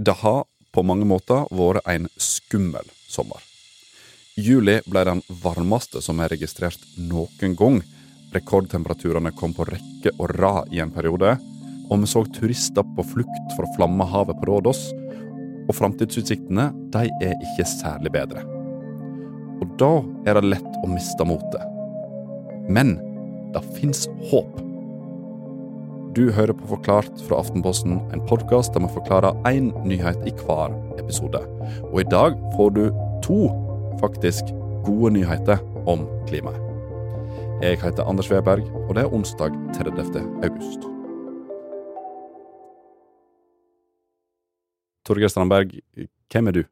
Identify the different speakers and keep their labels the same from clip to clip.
Speaker 1: Det har på mange måter vært en skummel sommer. Juli ble den varmeste som er registrert noen gang. Rekordtemperaturene kom på rekke og rad i en periode. Og vi så turister på flukt fra flammehavet på Rådås. Og framtidsutsiktene de er ikke særlig bedre. Og da er det lett å miste motet. Men det fins håp. Du hører på Forklart fra Aftenposten, en podkast der vi forklarer én nyhet i hver episode. Og i dag får du to faktisk gode nyheter om klimaet. Jeg heter Anders Weberg, og det er onsdag 30. august. Torgeir Strandberg, hvem er du?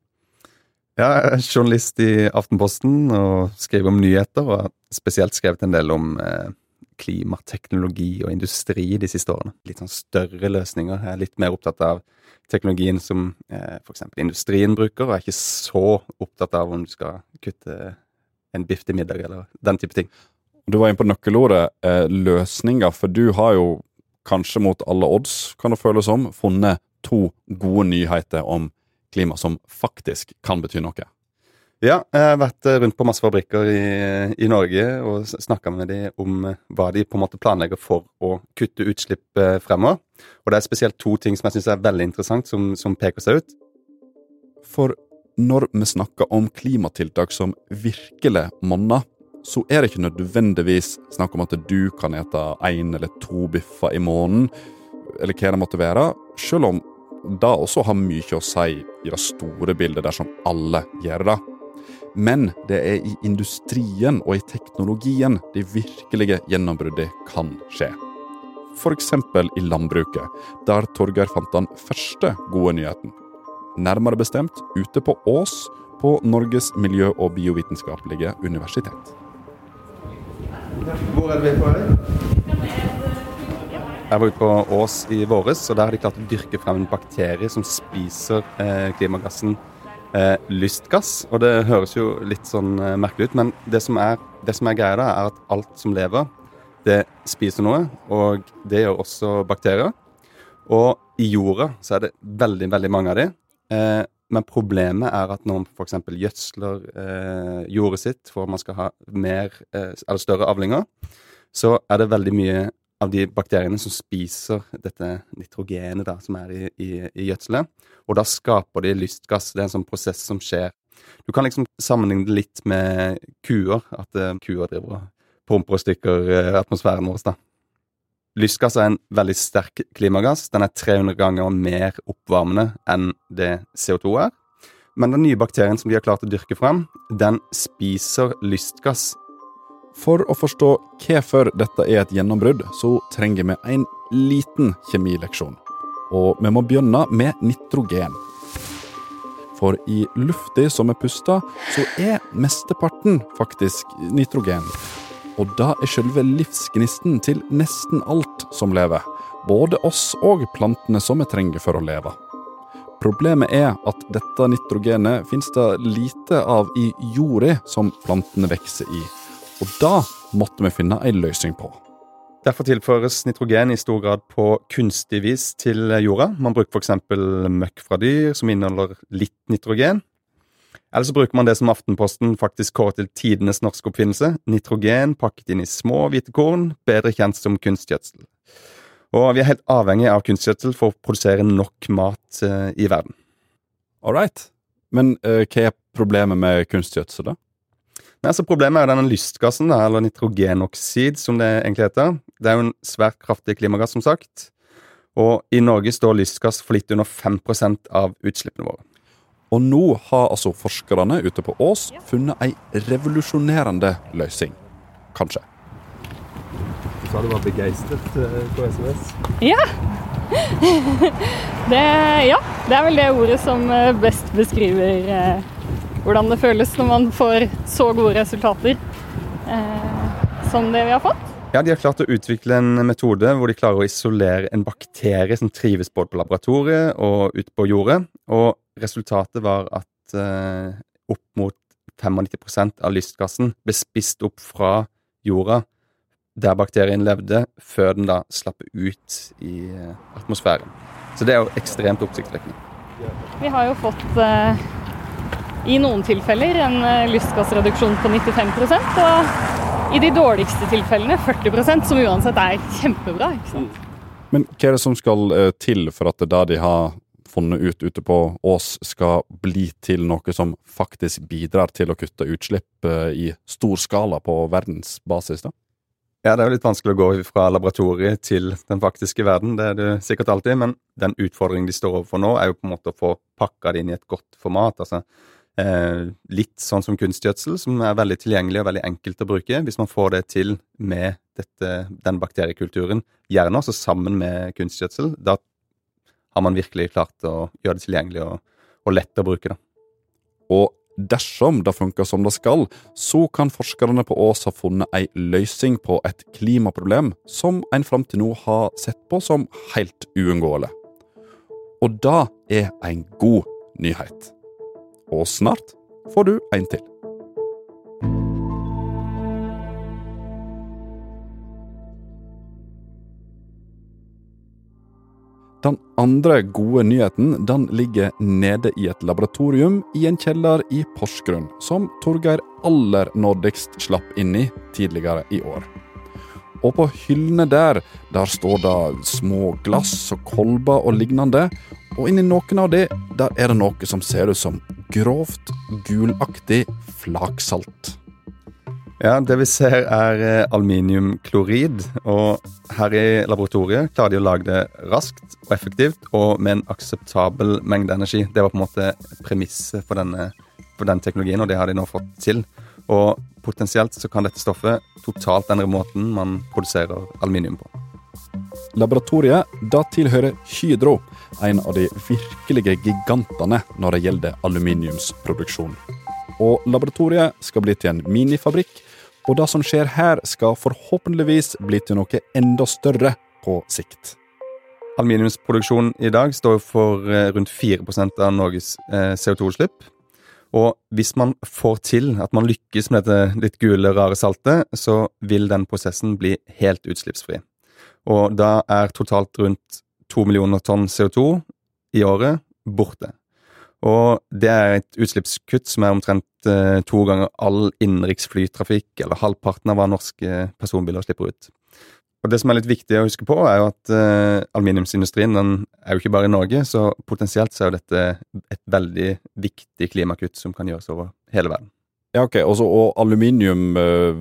Speaker 2: Jeg er journalist i Aftenposten og skriver om nyheter, og har spesielt skrevet en del om eh, klimateknologi og industri de siste årene. Litt sånn større løsninger. Jeg er litt mer opptatt av teknologien som eh, f.eks. industrien bruker, og er ikke så opptatt av om du skal kutte en biff til middag eller den type ting.
Speaker 1: Du var inne på nøkkelordet eh, løsninger, for du har jo kanskje mot alle odds, kan det føles som, funnet to gode nyheter om klima som faktisk kan bety noe.
Speaker 2: Ja, jeg har vært eh, rundt på masse fabrikker i, i Norge og snakka med dem om eh, hva de på en måte planlegger for å kutte utslipp eh, fremover. Og det er spesielt to ting som jeg syns er veldig interessant, som, som, peker seg ut.
Speaker 1: For når vi snakker om klimatiltak som virkelig monner, så er det ikke nødvendigvis snakk om at du kan ete én eller to biffer i måneden, eller hva det måtte være, selv om det også har mye å si i det store bildet dersom alle gjør det. Men det er i industrien og i teknologien de virkelige gjennombruddene kan skje. F.eks. i landbruket, der Torgeir fant den første gode nyheten. Nærmere bestemt ute på Ås på Norges miljø- og biovitenskapelige universitet.
Speaker 2: Hvor er det vi på vei? Jeg var ute på Ås i våres, og der har de klart å dyrke frem en bakterie som spiser eh, klimagassen eh, lystgass. Og det høres jo litt sånn eh, merkelig ut, men det som, er, det som er greia da, er at alt som lever, det spiser noe, og det gjør også bakterier. Og i jorda så er det veldig, veldig mange av de. Eh, men problemet er at når man f.eks. gjødsler eh, jordet sitt for at man skal ha mer, eh, eller større avlinger, så er det veldig mye av de bakteriene som spiser dette nitrogenet da, som er i, i, i gjødselet. Og da skaper de lystgass. Det er en sånn prosess som skjer. Du kan liksom sammenligne det litt med kuer. At uh, kuer driver og pumper og stykker uh, atmosfæren vår. da. Lystgass er en veldig sterk klimagass. Den er 300 ganger mer oppvarmende enn det CO2 er. Men den nye bakterien som de har klart å dyrke fram, den spiser lystgass
Speaker 1: for å forstå hvorfor dette er et gjennombrudd, så trenger vi en liten kjemileksjon. Og vi må begynne med nitrogen. For i lufta som vi puster, så er mesteparten faktisk nitrogen. Og det er selve livsgnisten til nesten alt som lever. Både oss og plantene som vi trenger for å leve. Problemet er at dette nitrogenet finnes det lite av i jorda som plantene vokser i. Og da måtte vi finne en løsning på.
Speaker 2: Derfor tilføres nitrogen i stor grad på kunstig vis til jorda. Man bruker f.eks. møkk fra dyr som inneholder litt nitrogen. Eller så bruker man det som Aftenposten faktisk kårer til tidenes norske oppfinnelse. Nitrogen pakket inn i små hvite korn, bedre kjent som kunstgjødsel. Og vi er helt avhengig av kunstgjødsel for å produsere nok mat uh, i verden.
Speaker 1: All right. Men uh, hva er problemet med kunstgjødsel, da?
Speaker 2: Nei, altså Problemet er jo denne lystgassen, eller nitrogenoksid, som det egentlig heter. Det er jo en svært kraftig klimagass, som sagt. Og i Norge står lystgass for litt under 5% av utslippene våre.
Speaker 1: Og nå har altså forskerne ute på Ås funnet ei revolusjonerende løsning. Kanskje.
Speaker 2: Du sa du var begeistret eh, på SMS?
Speaker 3: Ja. det, ja. Det er vel det ordet som eh, best beskriver eh, hvordan det føles når man får så gode resultater eh, som det vi har fått.
Speaker 2: Ja, De har klart å utvikle en metode hvor de klarer å isolere en bakterie som trives både på laboratoriet og ute på jordet. Og resultatet var at eh, opp mot 95% av lystgassen ble spist opp fra jorda der bakterien levde, før den da slapp ut i eh, atmosfæren. Så det er jo ekstremt oppsiktsvekkende.
Speaker 3: Vi har jo fått eh, i noen tilfeller en eh, lystgassreduksjon på 95% og i de dårligste tilfellene 40% som uansett er kjempebra. ikke sant?
Speaker 1: Men hva er det som skal eh, til for at det de har funnet ut ute på Ås, skal bli til noe som faktisk bidrar til å kutte utslipp eh, i stor skala på verdensbasis? da?
Speaker 2: Ja, det er jo litt vanskelig å gå fra laboratoriet til den faktiske verden, det er det sikkert alltid, men den utfordringen de står overfor nå, er jo på en måte å få pakka det inn i et godt format. altså eh, Litt sånn som kunstgjødsel, som er veldig tilgjengelig og veldig enkelt å bruke. Hvis man får det til med dette, den bakteriekulturen, gjerne også sammen med kunstgjødsel, da har man virkelig klart å gjøre det tilgjengelig og, og lett å bruke. da.
Speaker 1: Og dersom det funker som det skal, så kan forskerne på Ås ha funnet ei løsning på et klimaproblem som en fram til nå har sett på som helt uunngåelig. Og det er en god nyhet. Og snart får du en til. Den andre gode nyheten den ligger nede i et laboratorium i en kjeller i Porsgrunn, som Torgeir aller nådigst slapp inn i tidligere i år. Og på hyllene der, der står det små glass og kolber og lignende, og inni noen av de, der er det noe som ser ut som grovt, gulaktig flaksalt.
Speaker 2: Ja, det vi ser er eh, aluminiumklorid, og her i laboratoriet klarer de å lage det raskt og effektivt og med en akseptabel mengde energi. Det var på en måte premisset for, for den teknologien, og det har de nå fått til. Og potensielt så kan dette stoffet totalt endre måten man produserer aluminium på.
Speaker 1: Laboratoriet da tilhører Hydro, en av de virkelige gigantene når det gjelder aluminiumsproduksjon. Og laboratoriet skal bli til en minifabrikk, og det som skjer her skal forhåpentligvis bli til noe enda større på sikt.
Speaker 2: Aluminiumsproduksjon i dag står for eh, rundt 4% av Norges eh, CO2-utslipp. Og hvis man får til at man lykkes med dette litt gule, rare saltet, så vil den prosessen bli helt utslippsfri. Og da er totalt rundt to millioner tonn CO2 i året borte. Og det er et utslippskutt som er omtrent eh, to ganger all innenriksflytrafikk, eller halvparten av hva norske personbiler slipper ut. Og Det som er litt viktig å huske på, er jo at eh, aluminiumsindustrien den er jo ikke bare i Norge, så potensielt så er jo dette et veldig viktig klimakutt som kan gjøres over hele verden.
Speaker 1: Ja, ok. Også, og aluminium eh,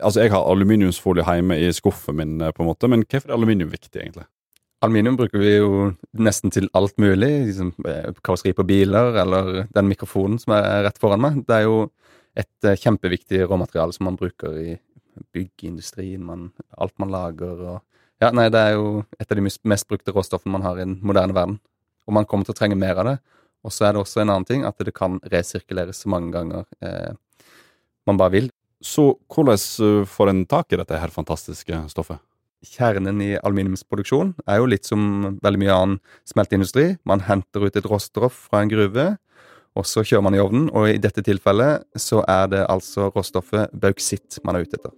Speaker 1: Altså, jeg har aluminiumsfolie hjemme i skuffen min, eh, på en måte, men hvorfor er aluminium viktig, egentlig?
Speaker 2: Aluminium bruker vi jo nesten til alt mulig. Liksom, eh, karosseri på biler, eller den mikrofonen som er rett foran meg. Det er jo et eh, kjempeviktig råmateriale som man bruker i byggeindustrien, man, alt man lager og Ja, nei, det er jo et av de mest brukte råstoffene man har i den moderne verden. Og man kommer til å trenge mer av det. Og så er det også en annen ting at det kan resirkuleres så mange ganger eh, man bare vil.
Speaker 1: Så hvordan eh, får en tak i dette her fantastiske stoffet?
Speaker 2: kjernen i aluminiumsproduksjon er jo litt som veldig mye annen smelteindustri. Man henter ut et råstoff fra en gruve, og så kjører man i ovnen. Og i dette tilfellet så er det altså råstoffet bauksitt man er ute etter.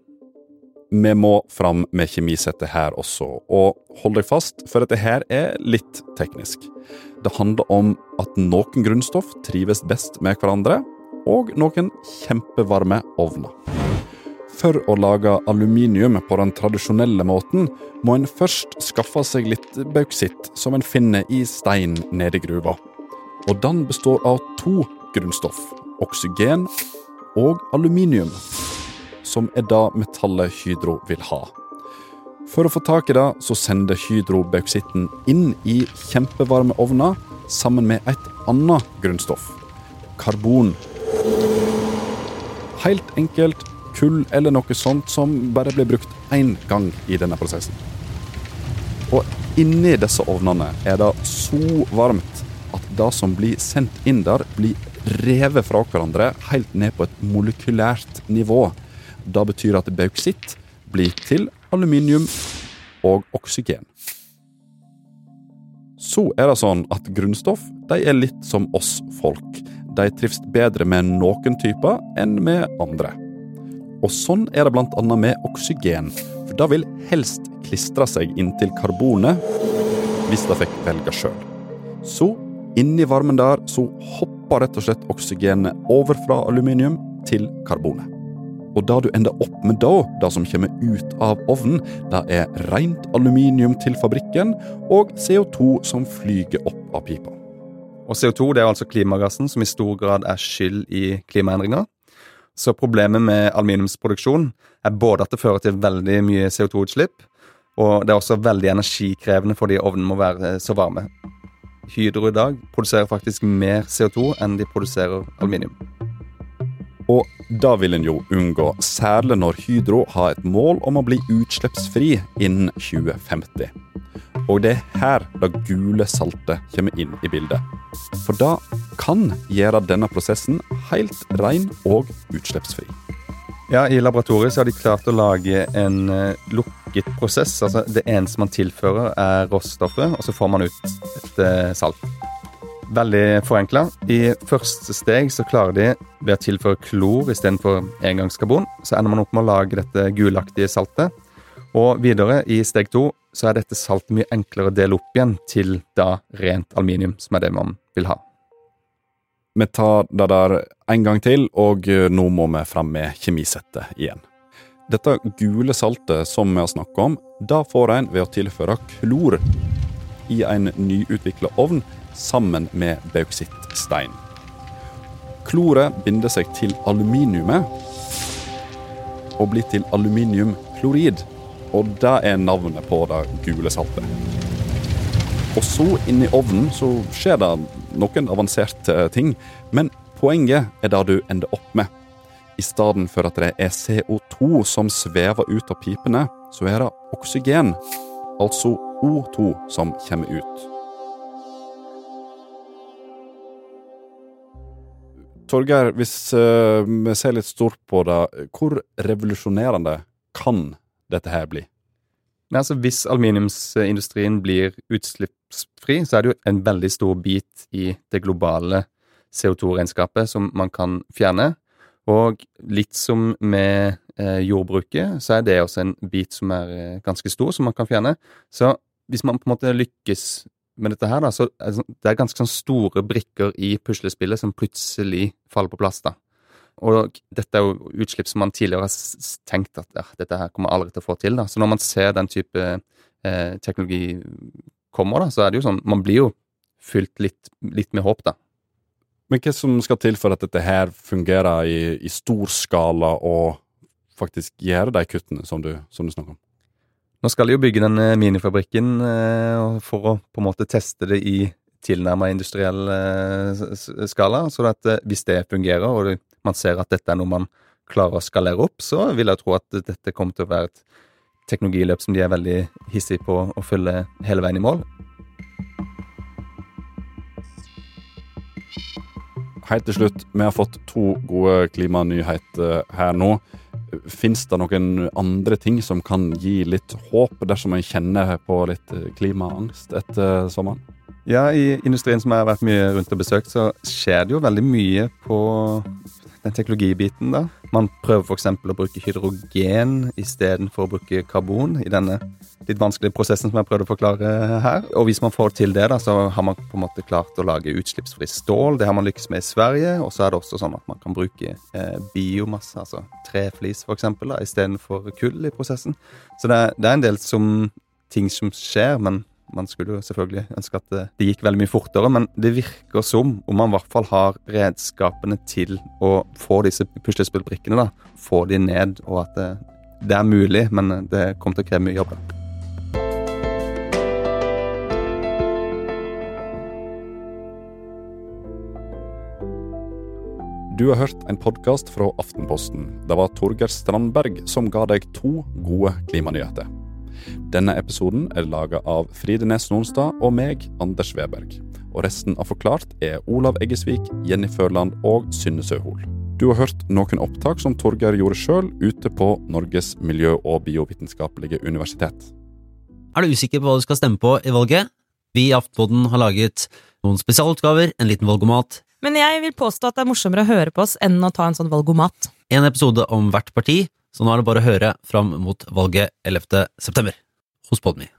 Speaker 1: Vi må fram med kjemisettet her også, og hold deg fast, for dette her er litt teknisk. Det handler om at noen grunnstoff trives best med hverandre, og noen kjempevarme ovner. For å lage aluminium på den tradisjonelle måten, må en først skaffe seg litt bauksitt som en finner i stein nede i gruva. Og den består av to grunnstoff, oksygen og aluminium, som er det metallet Hydro vil ha. For å få tak i det, så sender Hydro bauksitten inn i kjempevarme ovner sammen med et annet grunnstoff, karbon. Helt enkelt kull eller noe sånt som bare blir brukt én gang i denne prosessen. Og inni disse ovnene er det så varmt at det som blir sendt inn der, blir revet fra hverandre helt ned på et molekylært nivå. Det betyr at bauksitt blir til aluminium og oksygen. Så er det sånn at grunnstoff de er litt som oss folk. De trives bedre med noen typer enn med andre. Og sånn er det bl.a. med oksygen, for det vil helst klistre seg inntil karbonet hvis det fikk velge sjøl. Så Inni varmen der så hopper rett og slett oksygenet over fra aluminium til karbonet. Og det du ender opp med da, det som kommer ut av ovnen, det er rent aluminium til fabrikken og CO2 som flyger opp av pipa.
Speaker 2: Og CO2 det er altså klimagassen som i stor grad er skyld i klimaendringer. Så problemet med aluminiumsproduksjon er både at det fører til veldig mye CO2-utslipp, og det er også veldig energikrevende fordi ovnen må være så varme. Hydro i dag produserer faktisk mer CO2 enn de produserer aluminium.
Speaker 1: Og da vil en jo unngå, særlig når Hydro har et mål om å bli utslippsfri innen 2050. Og det er her det gule saltet kommer inn i bildet. For det kan gjøre denne prosessen helt ren og utslippsfri.
Speaker 2: Ja, I laboratoriet har de klart å lage en uh, lukket prosess. altså Det eneste man tilfører, er råstoffet, og så får man ut et uh, salt. Veldig forenkla. I første steg så klarer de, ved å tilføre klor istedenfor engangskarbon, så ender man opp med å lage dette gulaktige saltet. Og videre, i steg to, så er dette saltet mye enklere å dele opp igjen til da rent aluminium, som er det man vil ha.
Speaker 1: Vi tar det der en gang til, og eh, nå må vi fram med kjemisettet igjen. Dette gule saltet som vi har snakket om, da får en ved å tilføre klor i en nyutvikla ovn sammen med bauksittstein. Kloret binder seg til aluminiumet og blir til aluminiumklorid. Og det er navnet på det gule saltet. Og så inni ovnen så skjer det noen avanserte ting, men poenget er det du ender opp med. I stedet for at det er CO2 som svever ut av pipene, så er det oksygen, altså O2, som kommer ut. Torgeir, hvis uh, vi ser litt stort på det, hvor revolusjonerende kan dette her bli?
Speaker 2: Men altså, hvis aluminiumsindustrien blir utslippsfri, så er det jo en veldig stor bit i det globale CO2-regnskapet som man kan fjerne. Og litt som med eh, jordbruket, så er det også en bit som er eh, ganske stor, som man kan fjerne. Så hvis man på en måte lykkes med dette her, da, så er det, sånn, ganske sånn store brikker i puslespillet som plutselig faller på plass. da. Og dette er jo utslipp som man tidligere har tenkt at ja, dette her kommer aldri til å få til. da. Så når man ser den type eh, teknologi kommer, da, så er det jo sånn Man blir jo fylt litt, litt med håp, da.
Speaker 1: Men hva som skal til for at dette her fungerer i, i stor skala og faktisk gjør de kuttene som du, som du snakker om?
Speaker 2: Nå skal de jo bygge den eh, minifabrikken eh, for å på en måte teste det i tilnærmet industriell eh, skala. Så at hvis det fungerer, og man ser at dette er noe man klarer å skalere opp, så vil jeg tro at dette kommer til å være et teknologiløp som de er veldig hissige på å følge hele veien i mål.
Speaker 1: Helt til slutt, vi har fått to gode klimanyheter her nå. Fins det noen andre ting som kan gi litt håp dersom en kjenner på litt klimaangst etter sommeren?
Speaker 2: Ja, i industrien som jeg har vært mye rundt og besøkt, så skjer det jo veldig mye på den teknologibiten, da. Man prøver f.eks. å bruke hydrogen istedenfor å bruke karbon i denne litt vanskelige prosessen som jeg prøvde å forklare her. Og hvis man får til det, da, så har man på en måte klart å lage utslippsfri stål. Det har man lykkes med i Sverige. Og så er det også sånn at man kan bruke eh, biomasse, altså treflis f.eks., istedenfor kull i prosessen. Så det, det er en del som, ting som skjer, men man skulle jo selvfølgelig ønske at det gikk veldig mye fortere, men det virker som om man i hvert fall har redskapene til å få disse puslespillbrikkene, da, få de ned, og at det, det er mulig, men det kommer til å kreve mye jobb.
Speaker 1: Du har hørt en podkast fra Aftenposten. Det var Torgeir Strandberg som ga deg to gode klimanyheter. Denne episoden er laga av Fride Nes Nonstad og meg, Anders Weberg. Og resten av Forklart er Olav Eggesvik, Jenny Førland og Synne Søhol. Du har hørt noen opptak som Torgeir gjorde sjøl ute på Norges miljø- og biovitenskapelige universitet.
Speaker 4: Er du usikker på hva du skal stemme på i valget? Vi i Aftenposten har laget noen spesialutgaver, en liten valgomat.
Speaker 5: Men jeg vil påstå at det er morsommere å høre på oss enn å ta en sånn valgomat.
Speaker 4: En episode om hvert parti, så nå er det bare å høre fram mot valget 11. september hos Podme.